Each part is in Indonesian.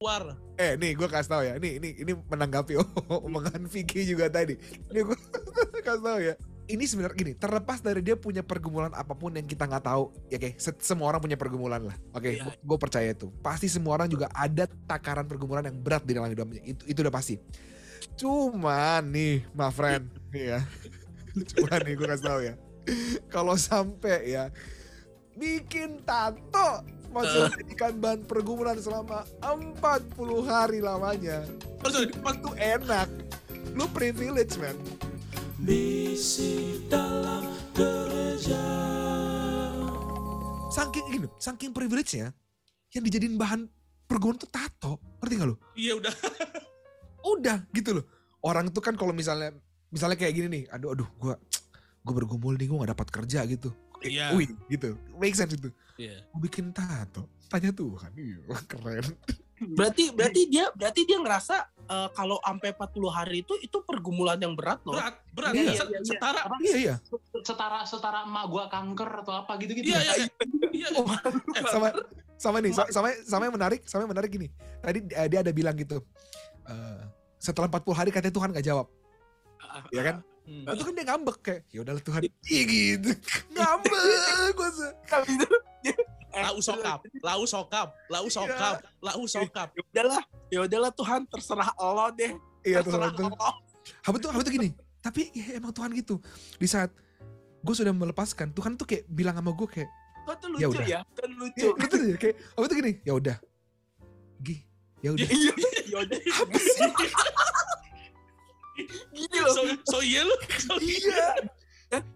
keluar. Eh nih gue kasih tau ya, ini ini ini menanggapi omongan Vicky juga tadi. Ini gue kasih tau ya. Ini sebenarnya gini, terlepas dari dia punya pergumulan apa pun yang kita nggak tahu, ya oke, se- semua orang punya pergumulan lah, oke, Iya. gue percaya itu. Pasti semua orang juga ada takaran pergumulan yang berat di dalam hidupnya, itu itu udah pasti. Cuman nih, my friend, nih ya, cuman nih gue kasih tau ya, kalau sampai ya bikin tato masih dijadikan bahan pergumulan selama 40 hari lamanya. Itu enak. Lu privilege man Misi dalam gereja saking gini saking privilege-nya yang dijadiin bahan pergumulan tuh tato. Ngerti gak lu? Iya udah. udah gitu loh. Orang tuh kan kalau misalnya misalnya kayak gini nih aduh aduh gua gue bergumul nih gue gak dapat kerja gitu Iya. wih gitu make sense itu Iya. Gua bikin tato tanya Tuhan iya keren Berarti berarti dia berarti dia ngerasa eh, kalau sampai 40 hari itu itu pergumulan yang berat loh. Berat, berat. Iya, iya, iya. Setara. Apa? iya iya setara setara emak gua kanker atau apa gitu gitu Iya, iya, iya. Iya. Oh, sama sama nih sa- sama sama yang menarik sama yang menarik gini tadi eh, dia ada bilang gitu eh, setelah 40 hari katanya Tuhan gak jawab ya kan Hmm. itu kan dia ngambek kayak ya udahlah Tuhan iya gitu ngambek gue se Kali itu eh, Lau sokap, lau sokap, lau sokap, lau sokap. Ya udahlah, ya udahlah Tuhan terserah Allah deh. iya terserah tuh Allah. apa tuh apa tuh gini tapi ya, emang Tuhan gitu di saat gue sudah melepaskan Tuhan tuh kayak bilang sama gue kayak Tuhan tuh Ya lucu udah. ya, Tuhan lucu. ya, gitu ya kayak apa tuh gini ya udah Gi ya udah Iya, ya udah. apa sih Gini loh. So, so iya lu. So, iya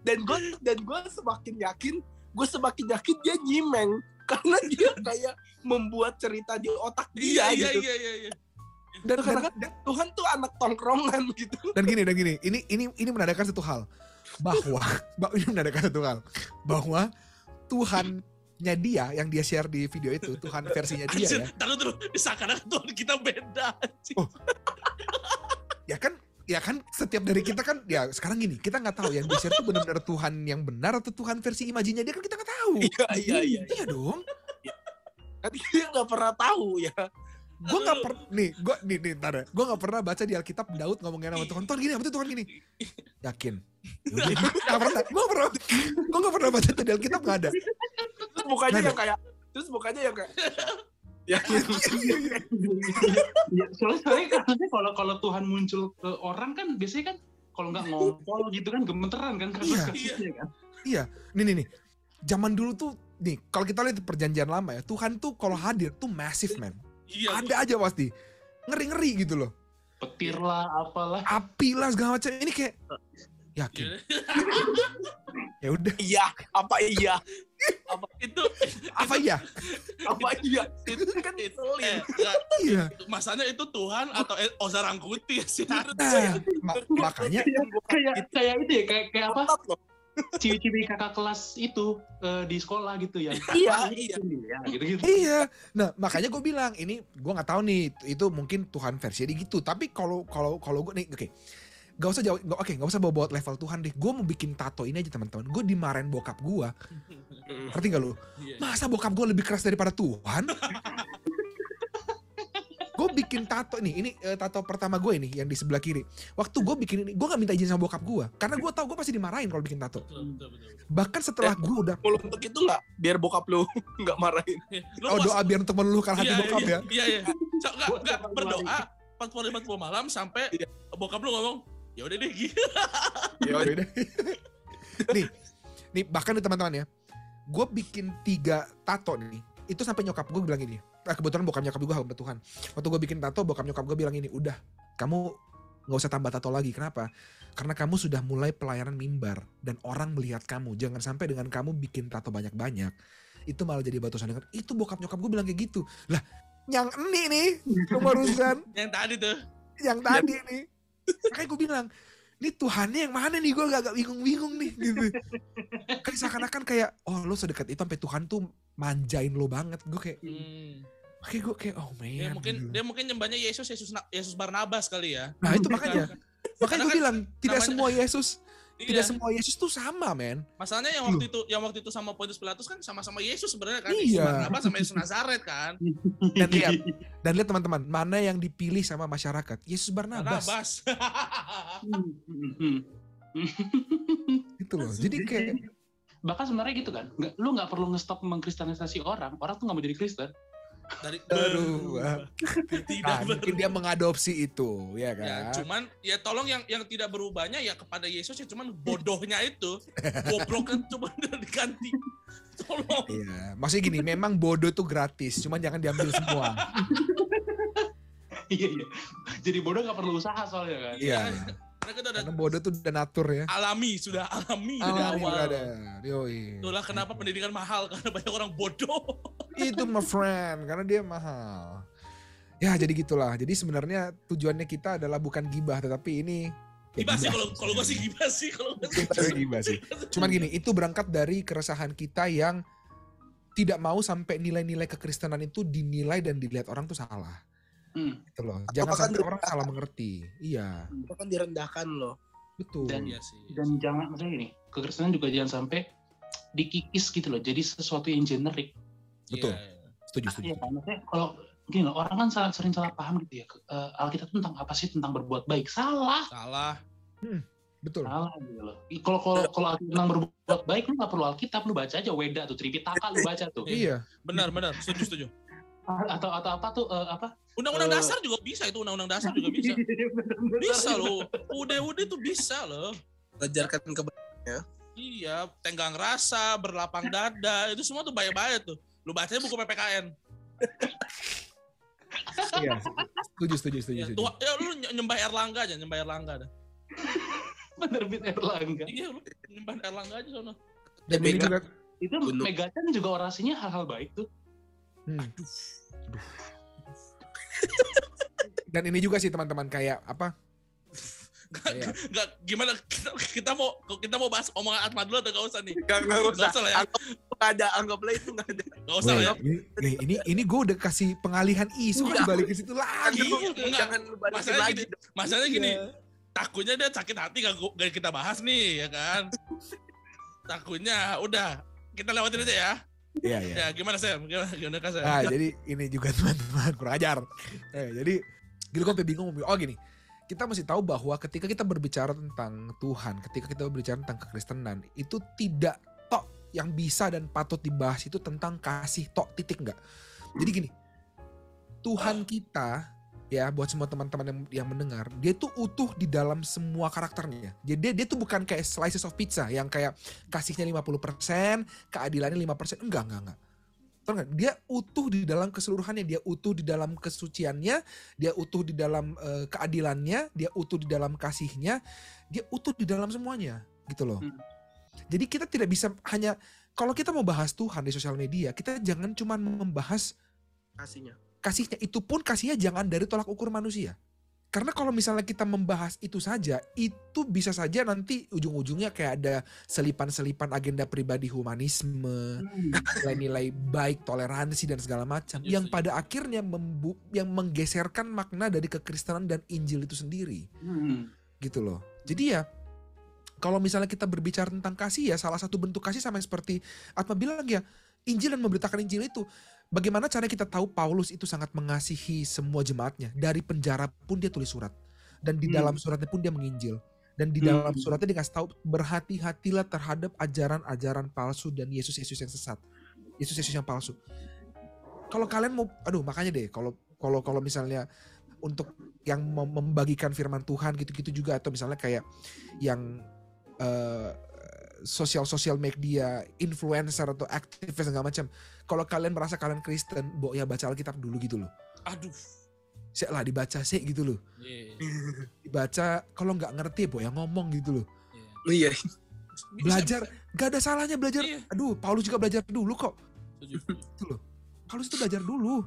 Dan gue dan gue semakin yakin, gue semakin yakin dia nyimeng karena dia kayak membuat cerita di otak iya, dia iya, gitu. iya, iya, iya. dan, dan, Karena kan Tuhan tuh anak tongkrongan gitu. dan gini dan gini ini ini ini menandakan satu hal bahwa bah- ini menandakan satu hal bahwa Tuhannya dia yang dia share di video itu Tuhan versinya dia Anjir, ya taruh dulu. Seakan-akan Tuhan kita beda. Oh. ya kan ya kan setiap dari kita kan ya sekarang gini kita nggak tahu yang di share itu benar-benar Tuhan yang benar atau Tuhan versi imajinya dia kan kita nggak tahu. Iya, iya, iya. iya. dong. Kan dia nggak pernah tahu ya. gue nggak per nih gue nih nih ntar ya. Gue nggak pernah baca di Alkitab Daud ngomongin sama Tuhan. Tuhan gini apa tuh Tuhan gini? Yakin? Nggak pernah gue nggak pernah gue nggak pernah baca tuh di Alkitab nggak ada. Terus mukanya yang kayak terus mukanya yang kayak ya Ya, soalnya soalnya kan kalau kalau Tuhan muncul ke orang kan biasanya kan kalau nggak ngompol gitu kan gemeteran kan. Kasus-kasusnya kan. nih nih nih. Zaman dulu tuh nih kalau kita lihat perjanjian lama ya Tuhan tuh kalau hadir tuh massive man. Iya. ada aja pasti. Ngeri ngeri gitu loh. Petir lah, apalah. api lah segala macam. Ini kayak yakin? Iya. ya udah. Iya apa iya Itu, apa ya apa iya itu kan eh, selin. nggak, iya masanya itu Tuhan atau eh, Oza Rangkuti sih. nah, ma- makanya Kayak kayak itu ya kayak kayak apa? Ciwi-ciwi kakak kelas itu eh, di sekolah gitu ya. Iya, iya. Ya, gitu-gitu. iya nah makanya gue bilang ini gue nggak tahu nih itu mungkin Tuhan versi dia gitu tapi kalau kalau kalau gue nih oke Gak usah jauh, nggak- oke gak usah bawa-bawa level Tuhan deh. Gue mau bikin tato ini aja teman-teman. Gue dimarahin bokap gue. Ngerti gak lu? Iya. Masa bokap gue lebih keras daripada Tuhan? gue bikin tato nih, ini eh, tato pertama gue ini yang di sebelah kiri. Waktu gue bikin ini, gue gak minta izin sama bokap gue, karena gue tahu gue pasti dimarahin kalau bikin tato. Betul, betul, betul. Bahkan setelah gue udah, Kalau untuk itu nggak biar bokap lu nggak marahin. Lu oh doa biar untuk meluluhkan hati iya, bokap iya, ya. Iya, iya. So, enggak, enggak, berdoa 40 40 malam sampai Iya. bokap lu ngomong, ya udah deh gitu. Ya udah. nih, nih bahkan nih teman-teman ya, gue bikin tiga tato nih. Itu sampai nyokap gue bilang ini. Nah, kebetulan bokap nyokap gue hamba Tuhan. Waktu gue bikin tato, bokap nyokap gue bilang ini, udah, kamu nggak usah tambah tato lagi. Kenapa? Karena kamu sudah mulai pelayanan mimbar dan orang melihat kamu. Jangan sampai dengan kamu bikin tato banyak-banyak, itu malah jadi batu sandungan. Itu bokap nyokap gue bilang kayak gitu. Lah, yang ini nih, barusan Yang tadi tuh. yang tadi nih. Makanya gue bilang, ini Tuhannya yang mana nih? Gue agak bingung-bingung nih gitu. Kayak seakan-akan kayak, oh lo sedekat itu sampai Tuhan tuh manjain lo banget. Gue kayak, Hmm. makanya gue kayak, oh man. Dia mungkin gitu. dia mungkin nyembahnya Yesus Yesus Yesus Barnabas kali ya. Nah itu makanya. Makanya gue kan bilang, tidak namanya- semua Yesus Tidak Iya. semua Yesus tuh sama, men. Masalahnya yang waktu itu yang waktu itu sama Pontius Pilatus kan sama-sama Yesus sebenarnya kan. Iya. Barnabas sama Yesus Nazaret kan. Dan lihat, dan lihat teman-teman, mana yang dipilih sama masyarakat? Yesus Barnabas. Barnabas. Gitu loh. Jadi kayak bahkan sebenarnya gitu kan nggak lu nggak perlu ngestop mengkristenisasi orang orang tuh nggak mau jadi Kristen Dari wah. tidak Nah, mungkin berubah. dia mengadopsi itu, ya kan? Ya, cuman ya tolong yang yang tidak berubahnya ya kepada Yesus ya cuman bodohnya itu gobloknya cuma diganti. Tolong. Iya, maksudnya gini, memang bodoh tuh gratis, cuman jangan diambil semua. iya iya jadi bodoh nggak perlu usaha soalnya kan Iya, Mereka tuh udah karena bodoh tuh udah natur ya. alami, sudah alami dari Alami awal. brother. Yoi. Itulah kenapa pendidikan mahal karena banyak orang bodoh. Itu my friend, karena dia mahal. Ya jadi gitulah. Jadi sebenarnya tujuannya kita adalah bukan gibah, tetapi ini ya Gibah sih kalau kalau gue sih gibah sih kalau gua sih. Gibah sih. Cuman gini, itu berangkat dari keresahan kita yang tidak mau sampai nilai-nilai kekristenan itu dinilai dan dilihat orang tuh salah. Hmm. Gitu loh. Jangan sampai orang salah mengerti. Iya, Itu kan direndahkan loh. betul. Dan- Iya sih. dan jangan maksudnya gini kekristenan juga jangan sampai dikikis gitu loh jadi sesuatu yang generik Betul. Iya, iya. Setuju, setuju. Iya kan maksudnya kalau gini loh orang kan salah, sering salah paham gitu ya Eh, Alkitab tentang apa sih tentang berbuat baik salah Salah. Betul. salah gitu loh kalau kalau kalau Alkitab tentang berbuat baik lu nggak perlu Alkitab lu baca aja Weda tuh Tripitaka lu baca tuh Iya. Benar, benar. Setuju, setuju. Atau atau apa tuh eh, apa Undang-undang Eh. dasar juga bisa itu undang-undang dasar juga bisa. Bisa loh. Udah-udah tuh bisa loh. Ajarkan ke Iya, tenggang rasa, berlapang dada, itu semua tuh bahaya-bahaya tuh. Lu bacanya buku PPKN. Iya. Setuju, setuju, setuju. Ya, setuju. tua, ya lu ny- nyembah Erlangga aja, nyembah Erlangga dah. penerbit Erlangga Iya, lu nyembah Erlangga aja sono. Dan ini juga itu Gunung. Megachan juga orasinya hal-hal baik tuh hmm. Aduh. Dan ini juga sih teman-teman kayak apa? Enggak gimana kita, kita mau kita mau bahas omongan Atma dulu atau enggak usah nih? Gak, nggak usah. Nggak usah lah ya. Anggap ada, anggaplah itu nggak ada. Enggak usah lah ya. Ini, ini, ini, gue udah kasih pengalihan isu Iya. kan balik ke situ lagi. Iya, enggak. Jangan lu balikin Masalahnya lagi. gini, masalahnya gini, takutnya dia sakit hati gak, gak kita bahas nih, ya kan? Takutnya, udah, kita lewatin aja ya. Iya, iya. Ya, gimana Sam? Gimana, gimana Kak, Sam? Nah, jadi ini juga teman-teman kurang ajar. Eh, jadi gini gue sampai bingung. Oh gini, kita mesti tahu bahwa ketika kita berbicara tentang Tuhan, ketika kita berbicara tentang kekristenan, itu tidak tok yang bisa dan patut dibahas itu tentang kasih tok titik enggak. Jadi gini, Tuhan kita ya buat semua teman-teman yang, yang mendengar, dia tuh utuh di dalam semua karakternya. Jadi dia, dia tuh bukan kayak slices of pizza yang kayak kasihnya 50%, keadilannya 5%. Enggak, enggak, enggak. Tau? Dia utuh di dalam keseluruhannya, dia utuh di dalam kesuciannya, dia utuh di dalam eh, keadilannya, dia utuh di dalam kasihnya, dia utuh di dalam semuanya, gitu loh. Hmm. Jadi kita tidak bisa hanya kalau kita mau bahas Tuhan di sosial media, kita jangan cuma membahas Kasihnya. Kasihnya itu pun kasihnya jangan dari tolak ukur manusia. Karena kalau misalnya kita membahas itu saja, itu bisa saja nanti ujung-ujungnya kayak ada selipan-selipan agenda pribadi humanisme, nilai-nilai baik, toleransi dan segala macam Setuju, yang setuju. pada akhirnya membu- yang menggeserkan makna dari kekristenan dan Injil itu sendiri Hmm. gitu loh. Jadi ya kalau misalnya kita berbicara tentang kasih ya salah satu bentuk kasih sama seperti Atma bilang ya Injil dan memberitakan Injil itu bagaimana cara kita tahu Paulus itu sangat mengasihi semua jemaatnya? Dari penjara pun dia tulis surat. Dan di Hmm. dalam suratnya pun dia menginjil. Dan di Hmm. dalam suratnya dia ngasih tahu berhati-hatilah terhadap ajaran-ajaran palsu dan Yesus-Yesus yang sesat. Yesus-Yesus yang palsu. Kalau kalian mau aduh makanya deh kalau kalau kalau misalnya untuk yang mem- membagikan firman Tuhan gitu-gitu juga atau misalnya kayak yang eh, sosial-sosial media influencer atau aktivis segala macam kalau kalian merasa kalian Kristen bo ya baca Alkitab dulu gitu loh. Aduh. sih lah dibaca sih gitu loh. Iya, dibaca kalau nggak ngerti bo ya ngomong gitu loh. Iya. Iya. Bisa, belajar bisa. gak ada salahnya belajar. Iya. aduh Paulus juga belajar dulu kok. Gitu loh. Paulus itu belajar dulu.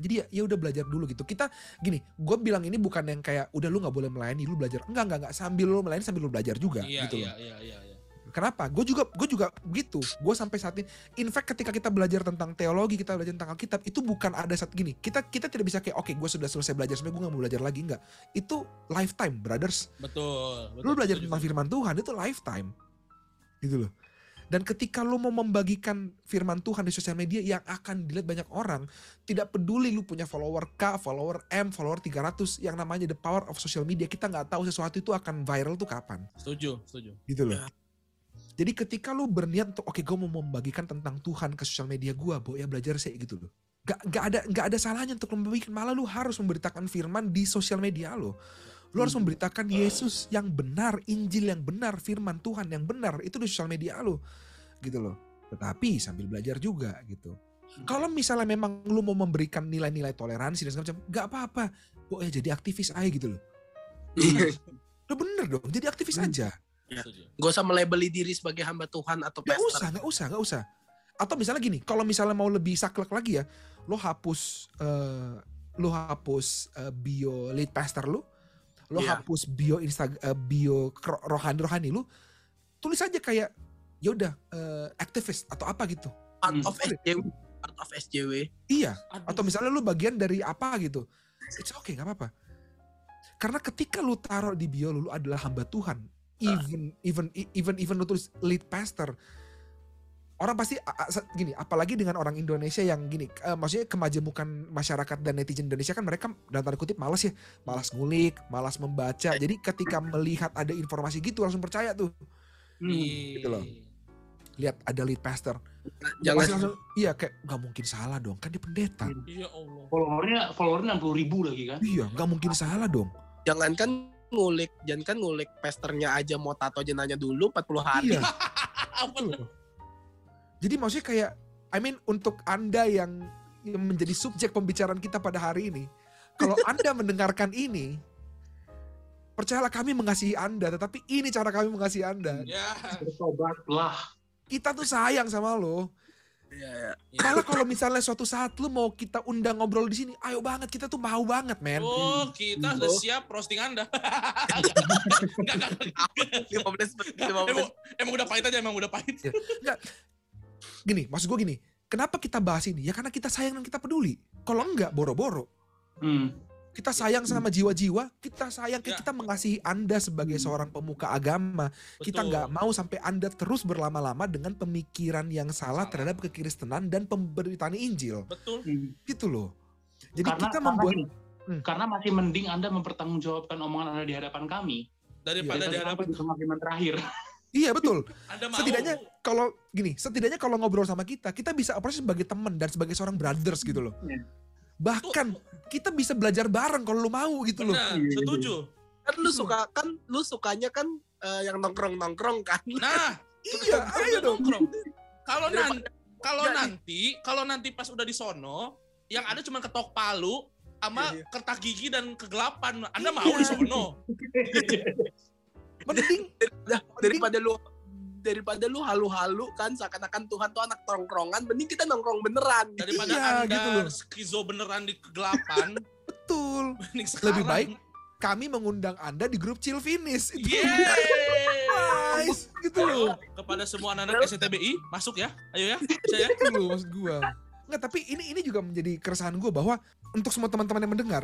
Jadi ya ya udah belajar dulu gitu. Kita gini gue bilang ini bukan yang kayak udah lu nggak boleh melayani lu belajar. Enggak enggak enggak sambil lu melayani sambil lu belajar juga Iya, gitu iya, loh. iya, iya, iya. Kenapa? Gue juga gue juga begitu. Gue sampai saat ini, in fact ketika kita belajar tentang teologi, kita belajar tentang Alkitab, itu bukan ada saat gini. Kita kita tidak bisa kayak oke, gue sudah selesai belajar, sebenarnya gue gak mau belajar lagi enggak. Itu lifetime, brothers. Betul. betul Lu belajar setuju, tentang setuju. firman Tuhan itu lifetime. Gitu loh. Dan ketika lu mau membagikan firman Tuhan di sosial media yang akan dilihat banyak orang, tidak peduli lu punya follower K, follower M, follower 300, yang namanya the power of social media, kita nggak tahu sesuatu itu akan viral tuh kapan. Setuju, setuju. Gitu loh. Ya. Jadi ketika lu berniat untuk oke gue mau membagikan tentang Tuhan ke sosial media gue, bo ya belajar sih gitu loh. Gak, gak ada gak ada salahnya untuk membagikan malah lu harus memberitakan firman di sosial media lo. Lu harus Hmm. memberitakan Yesus yang benar, Injil yang benar, firman Tuhan yang benar itu di sosial media lo. Gitu loh. Tetapi sambil belajar juga gitu. Kalau misalnya memang lu mau memberikan nilai-nilai toleransi dan segala macam, gak apa-apa. Bo ya jadi aktivis aja gitu loh. Lu bener dong, jadi aktivis Hmm. aja. Ya. Gak usah melabeli diri sebagai hamba Tuhan atau Gak pastor. usah, gak usah, gak usah. Atau misalnya gini, kalau misalnya mau lebih saklek lagi ya, lo hapus, eh, lo hapus eh, bio lead pastor lu, lo Iya. hapus bio Insta, eh, bio rohani rohani lu, tulis aja kayak, yaudah eh, aktivis atau apa gitu. Part Hmm. of SJW. Part of SJW. Iya. Aduh. Atau misalnya lu bagian dari apa gitu, it's okay, gak apa-apa. Karena ketika lu taruh di bio lu, lu adalah hamba Tuhan, even even even even lu tulis lead pastor, orang pasti gini, apalagi dengan orang Indonesia yang gini, eh, maksudnya kemajemukan masyarakat dan netizen Indonesia kan mereka dalam tanda kutip malas ya, malas ngulik, malas membaca. Jadi ketika melihat ada informasi gitu langsung percaya tuh, Hmm. gitu loh. lihat ada lead pastor, Jangan pasti langsung, iya kayak nggak mungkin salah dong, kan dia pendeta. Iya Allah. Followernya followernya enam puluh ribu lagi kan? Iya, nggak mungkin salah dong. jangankan ngulik, jangankan ngulik pesternya aja mau tato aja nanya dulu 40 hari. Iya. Jadi maksudnya kayak, I mean untuk anda yang, yang menjadi subjek pembicaraan kita pada hari ini, kalau anda mendengarkan ini, percayalah kami mengasihi anda, tetapi ini cara kami mengasihi anda. Ya. Bertobatlah. Kita tuh sayang sama lo. Iya, iya. Malah kalau misalnya suatu saat lu mau kita undang ngobrol di sini, ayo banget kita tuh mau banget, men. Oh, kita udah Oh. siap roasting Anda. Enggak, enggak, enggak. 15 menit, 15 Emang, udah pahit aja, emang udah pahit. Gini, maksud gue gini, kenapa kita bahas ini? Ya karena kita sayang dan kita peduli. Kalau enggak, boro-boro. Hmm. Kita sayang sama jiwa-jiwa, kita sayang, Ya. kita mengasihi Anda sebagai Hmm. seorang pemuka agama. Kita Betul. nggak mau sampai Anda terus berlama-lama dengan pemikiran yang salah, Salah. terhadap kekristenan dan pemberitaan Injil. Betul. Hmm. Gitu loh. Jadi karena, kita karena membuat gini, Hmm. karena masih mending Anda mempertanggungjawabkan omongan Anda di hadapan kami Daripada di daripada hadapan di pemakaman terakhir. Iya betul. Anda mau. Setidaknya kalau gini, setidaknya kalau ngobrol sama kita, kita bisa approach sebagai teman dan sebagai seorang brothers gitu loh. Iya. Bahkan kita bisa belajar bareng kalau lu mau gitu loh. Benar, Iya, setuju. Kan lu suka kan lu sukanya kan eh, yang nongkrong-nongkrong kan. Nah, Iya, ayo dong. nongkrong. Kalau Daripada- nanti kalau nanti kalau nanti pas udah di sono yang ada cuma ketok palu sama Iya. kertas gigi dan kegelapan. Anda mau Iya. di sono? Mending Dah, daripada lu daripada lu halu-halu kan seakan-akan Tuhan tuh anak tongkrongan, mending kita nongkrong beneran. Daripada Iya, Anda gitu loh. skizo beneran di kegelapan, betul. mending sekarang. Lebih baik kami mengundang Anda di grup Chill Finish. Itu Yeay! nice gitu loh. Kepada semua anak-anak SCTBI, masuk ya. Ayo ya. Bisa ya. Itu loh maksud gua. Nggak, tapi ini ini juga menjadi keresahan gue bahwa untuk semua teman-teman yang mendengar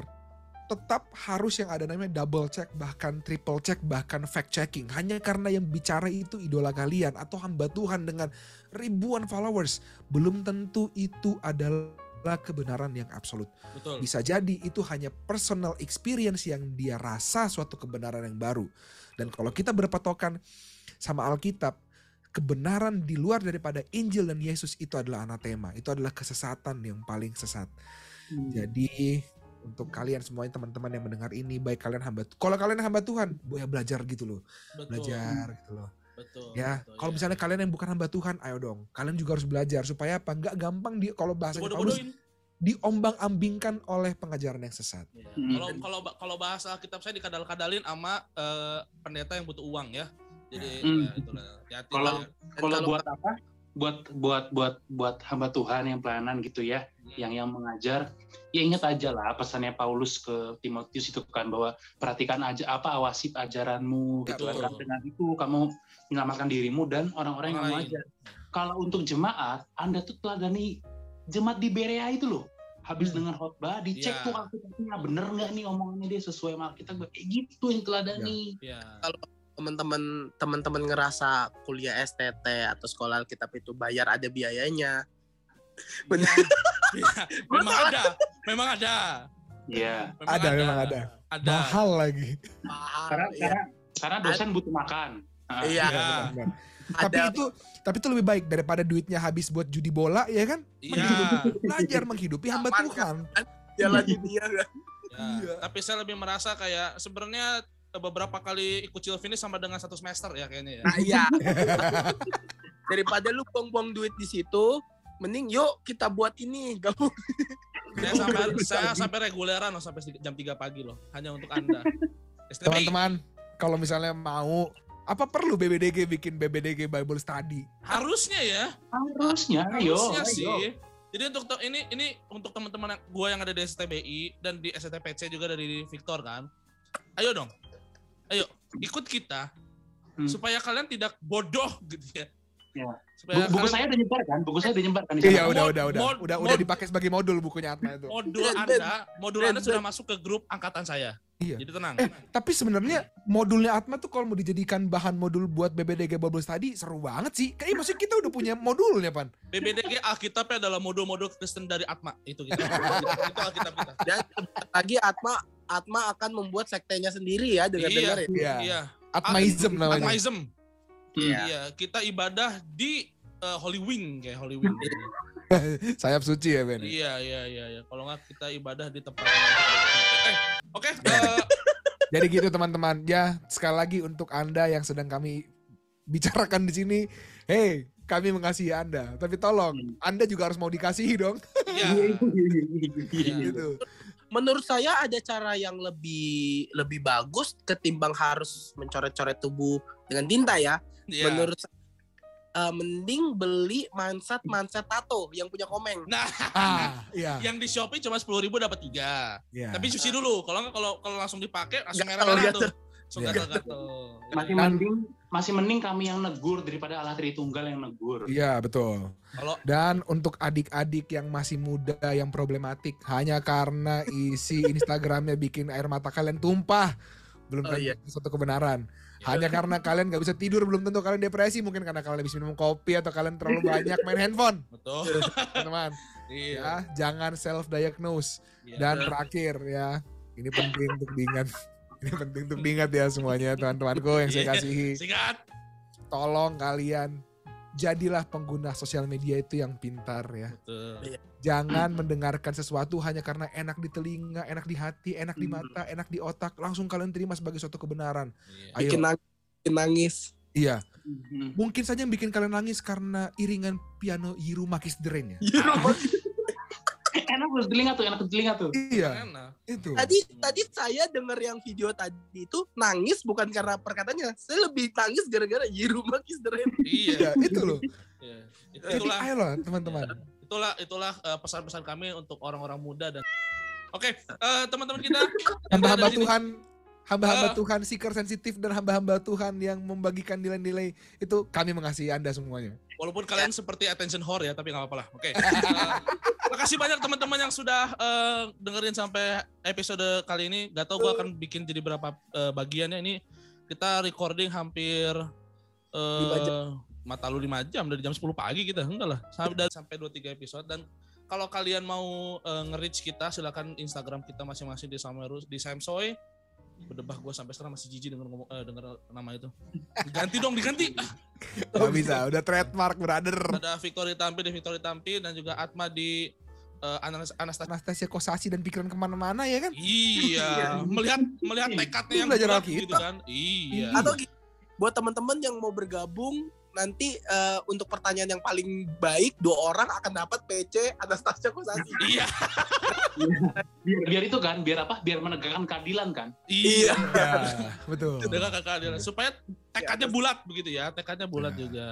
tetap harus yang ada namanya double check bahkan triple check bahkan fact checking. Hanya karena yang bicara itu idola kalian atau hamba Tuhan dengan ribuan followers belum tentu itu adalah kebenaran yang absolut. Betul. bisa jadi itu hanya personal experience yang dia rasa suatu kebenaran yang baru. Dan kalau kita berpatokan sama Alkitab kebenaran di luar daripada Injil dan Yesus itu adalah anatema. Itu adalah kesesatan yang paling sesat. Hmm. jadi untuk kalian semuanya teman-teman yang mendengar ini baik kalian hamba kalau kalian hamba Tuhan boleh belajar gitu loh Betul. belajar gitu loh Betul. ya betul, kalau ya. misalnya kalian yang bukan hamba Tuhan ayo dong kalian juga harus belajar supaya apa nggak gampang di kalau bahasanya Paulus diombang-ambingkan oleh pengajaran yang sesat Ya. Hmm. Kalau kalau kalau bahasa kitab saya dikadal-kadalin sama eh, pendeta yang butuh uang ya. Jadi Hmm. ya, itulah. Kalau- ya. Dan Kalau buat apa? Buat buat buat buat hamba Tuhan yang pelayanan gitu ya, yang yang mengajar, ya ingat aja lah pesannya Paulus ke Timotius itu kan bahwa perhatikan aja apa awasi ajaranmu gitu kan. Dengan itu kamu menyelamatkan dirimu dan orang-orang yang Orang kamu lain. ajar. Kalau untuk jemaat, Anda tuh teladani jemaat di Berea itu loh. Habis Hmm. dengar khotbah, dicek Iya. tuh Alkitabnya bener nggak nih omongannya dia sesuai sama Alkitab. Kayak gitu yang teladani. Iya. Teman-teman teman-teman ngerasa kuliah STT atau sekolah Alkitab itu bayar ada biayanya. Bener. Iya. Memang ada. Memang ada. Iya. Memang Ada, memang ada. Ada. Mahal lagi. Mahal, Karena, ya. karena karena dosen butuh makan. Ah, Iya. Benar. Tapi Ada itu tapi itu lebih baik daripada duitnya habis buat judi bola ya kan? Iya. Belajar menghidupi hamba Tuhan. jalan dunia kan. Ya, Iya. Tapi saya lebih merasa kayak sebenarnya beberapa kali ikut chill finish sama dengan satu semester ya kayaknya ya. Nah, iya. Daripada lu buang-buang duit di situ, mending yuk kita buat ini. Gabung. Saya sampai saya sampai reguleran loh sampai jam 3 pagi loh hanya untuk Anda. Teman-teman, kalau misalnya mau apa perlu BBDG bikin BBDG Bible Study? harusnya ya. Harusnya, ayo. Harusnya ayo. sih. Jadi untuk ini ini untuk teman-teman yang gua yang ada di STBI dan di STPC juga dari Victor kan. Ayo dong. Ayo ikut kita Hmm. supaya kalian tidak bodoh gitu ya. Ya. Supaya Bu- buku kalian- saya udah nyebar kan? Buku saya udah nyebar kan? Iya udah Mod- udah udah mod- udah mod- udah dipakai sebagai modul bukunya Atma itu. modul Anda, modul Anda sudah masuk ke grup angkatan saya. Iya. Jadi tenang. Eh tapi sebenarnya modulnya Atma tuh kalau mau dijadikan bahan modul buat BBDG Bible Study seru banget sih. Kayaknya maksudnya kita udah punya modulnya pan. BBDG Alkitabnya adalah modul-modul Kristen dari Atma itu gitu. itu Alkitab kita. Dan lagi Atma Atma akan membuat sektenya sendiri ya dengar-dengar ya. Iya. Iya. Atmaism namanya. Atmaism. Iya. Iya, kita ibadah di eh, Holy Wing kayak Holy Wing. Sayap suci ya Ben. iya, iya, iya, iya. Kalau nggak kita ibadah di tempat Jadi gitu teman-teman. Ya sekali lagi untuk anda yang sedang kami bicarakan di sini, hey kami mengasihi anda. Tapi tolong anda juga harus mau dikasihi dong. iya. Iya. gitu. Menurut saya ada cara yang lebih lebih bagus ketimbang harus mencoret-coret tubuh dengan tinta ya. Iya. Menurut eh, mending beli manset-manset tato yang punya komeng. Nah, Ah, iya. yang di Shopee cuma sepuluh ribu dapat tiga. iya. Tapi cuci dulu. Kalau nggak kalau kalau langsung dipakai langsung Gatel, merah-merah gatel. tuh. Langsung Iya. Masih Dan- mending masih mending kami yang negur daripada Allah Tritunggal yang negur. Iya betul. Kalau- Dan untuk adik-adik yang masih muda yang problematik hanya karena isi Instagramnya bikin air mata kalian tumpah belum Oh, tentu iya. suatu kebenaran. Hanya karena kalian gak bisa tidur belum tentu kalian depresi mungkin karena kalian habis minum kopi atau kalian terlalu banyak main handphone Betul. teman-teman Iya. ya jangan self diagnose Iya. dan terakhir ya ini penting untuk diingat ini penting untuk diingat ya semuanya teman-temanku yang saya Iya. kasihi Singkat. tolong kalian jadilah pengguna sosial media itu yang pintar ya Betul. Jangan mendengarkan sesuatu hanya karena enak di telinga enak di hati enak di Hmm. mata enak di otak langsung kalian terima sebagai suatu kebenaran Iya. Ayo. Bikin nangis, bikin nangis. iya Mhm. mungkin saja yang bikin kalian nangis karena iringan piano Yiru Makis Deren ya enak tuh di telinga tuh, enak di telinga tuh. iya Enak. itu Tadi tadi saya denger yang video tadi itu nangis bukan karena perkataannya. Saya lebih nangis gara-gara Yiru Makis Deren. Iya. iya itu loh Iya. Itu- jadi Itulah ayo loh teman-teman itulah itulah eh, pesan-pesan kami untuk orang-orang muda dan Oke, eh, teman-teman kita hamba-hamba Tuhan hamba-hamba Ah. Tuhan seeker sensitif dan hamba-hamba Tuhan yang membagikan nilai-nilai itu kami mengasihi anda semuanya Walaupun kalian seperti attention whore ya, tapi nggak apa-apa lah. Oke. Eh, makasih banyak teman-teman yang sudah eh, dengerin sampai episode kali ini. Gak tau gue akan bikin jadi berapa eh, bagiannya ini. Kita recording hampir Lima mata lu 5 jam dari jam 10 pagi kita. Enggak lah. Sampai sampai 2 3 episode dan kalau kalian mau eh, nge-reach kita silakan Instagram kita masing-masing di Samerus di Samsoy. Berdebah gue sampai sekarang masih jijik dengan ngomong eh, denger nama itu. Diganti dong, diganti. Gak bisa udah trademark brother ada Victoria Tampi di Victoria Tampi dan juga Atma di Anas- Anastasia. Anastasia Kosasi dan pikiran ke mana-mana ya kan Iya, melihat melihat tekadnya yang Belajar kuat Alkitab. gitu kan. Iya. Atau buat teman-teman yang mau bergabung nanti eh, untuk pertanyaan yang paling baik dua orang akan dapat PC Anastasia Kosasi. Iya, biar, biar itu kan biar apa biar menegakkan keadilan kan iya. Ya, betul. Dengan kakak dia supaya tekadnya bulat begitu ya, tekadnya bulat Ya. juga.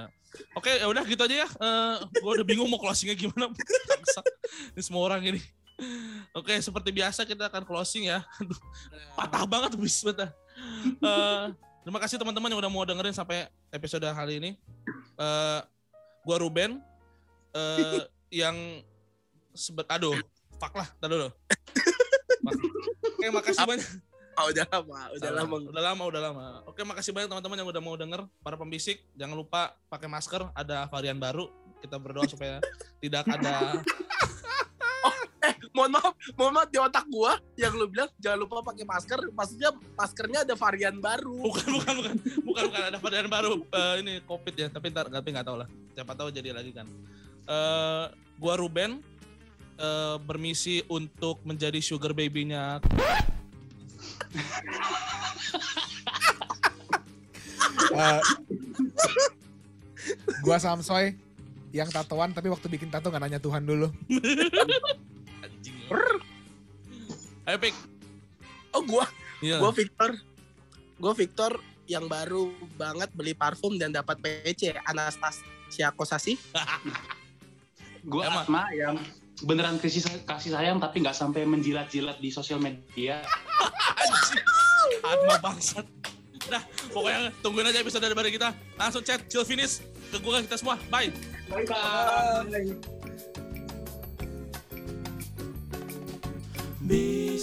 Oke, ya udah gitu aja ya. Eh gue udah bingung mau closingnya gimana. Ini semua orang ini. Oke, seperti biasa kita akan closing ya. Aduh, patah banget bis betah. Terima kasih teman-teman yang udah mau dengerin sampai episode kali ini. Eh gua Ruben eh yang sebet aduh, fuck lah, tar dulu. Oke, makasih banyak. Oh, udah lama, udah Salah. lama. Udah lama, udah lama. Oke, makasih banyak teman-teman yang udah mau denger. Para pembisik, jangan lupa pakai masker. Ada varian baru. Kita berdoa supaya tidak ada. Mohon maaf, mohon maaf di otak gua yang lu bilang jangan lupa pakai masker. Maksudnya maskernya ada varian baru. Bukan, bukan, bukan, bukan, bukan. Ada varian baru. Eh, ini COVID ya. Tapi ntar, tapi nggak tahu lah. Siapa tahu jadi lagi kan. Eh, gua Ruben eh, bermisi untuk menjadi sugar baby-nya Eh, gua Samsoy yang tatoan tapi waktu bikin tato nggak nanya Tuhan dulu. Ayo, Pik. Oh, gua Iya. gua Victor. Gua Victor yang baru banget beli parfum dan dapat PC Anastasia Kosasi. gue Emang. Atma yang beneran kasih kasih sayang tapi nggak sampai menjilat-jilat di sosial media. Atma bangsat. Nah, pokoknya tungguin aja episode dari kita. Langsung chat, chill finish ke gue kita semua. Bye. bye bye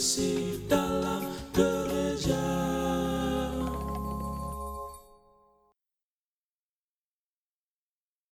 see the love.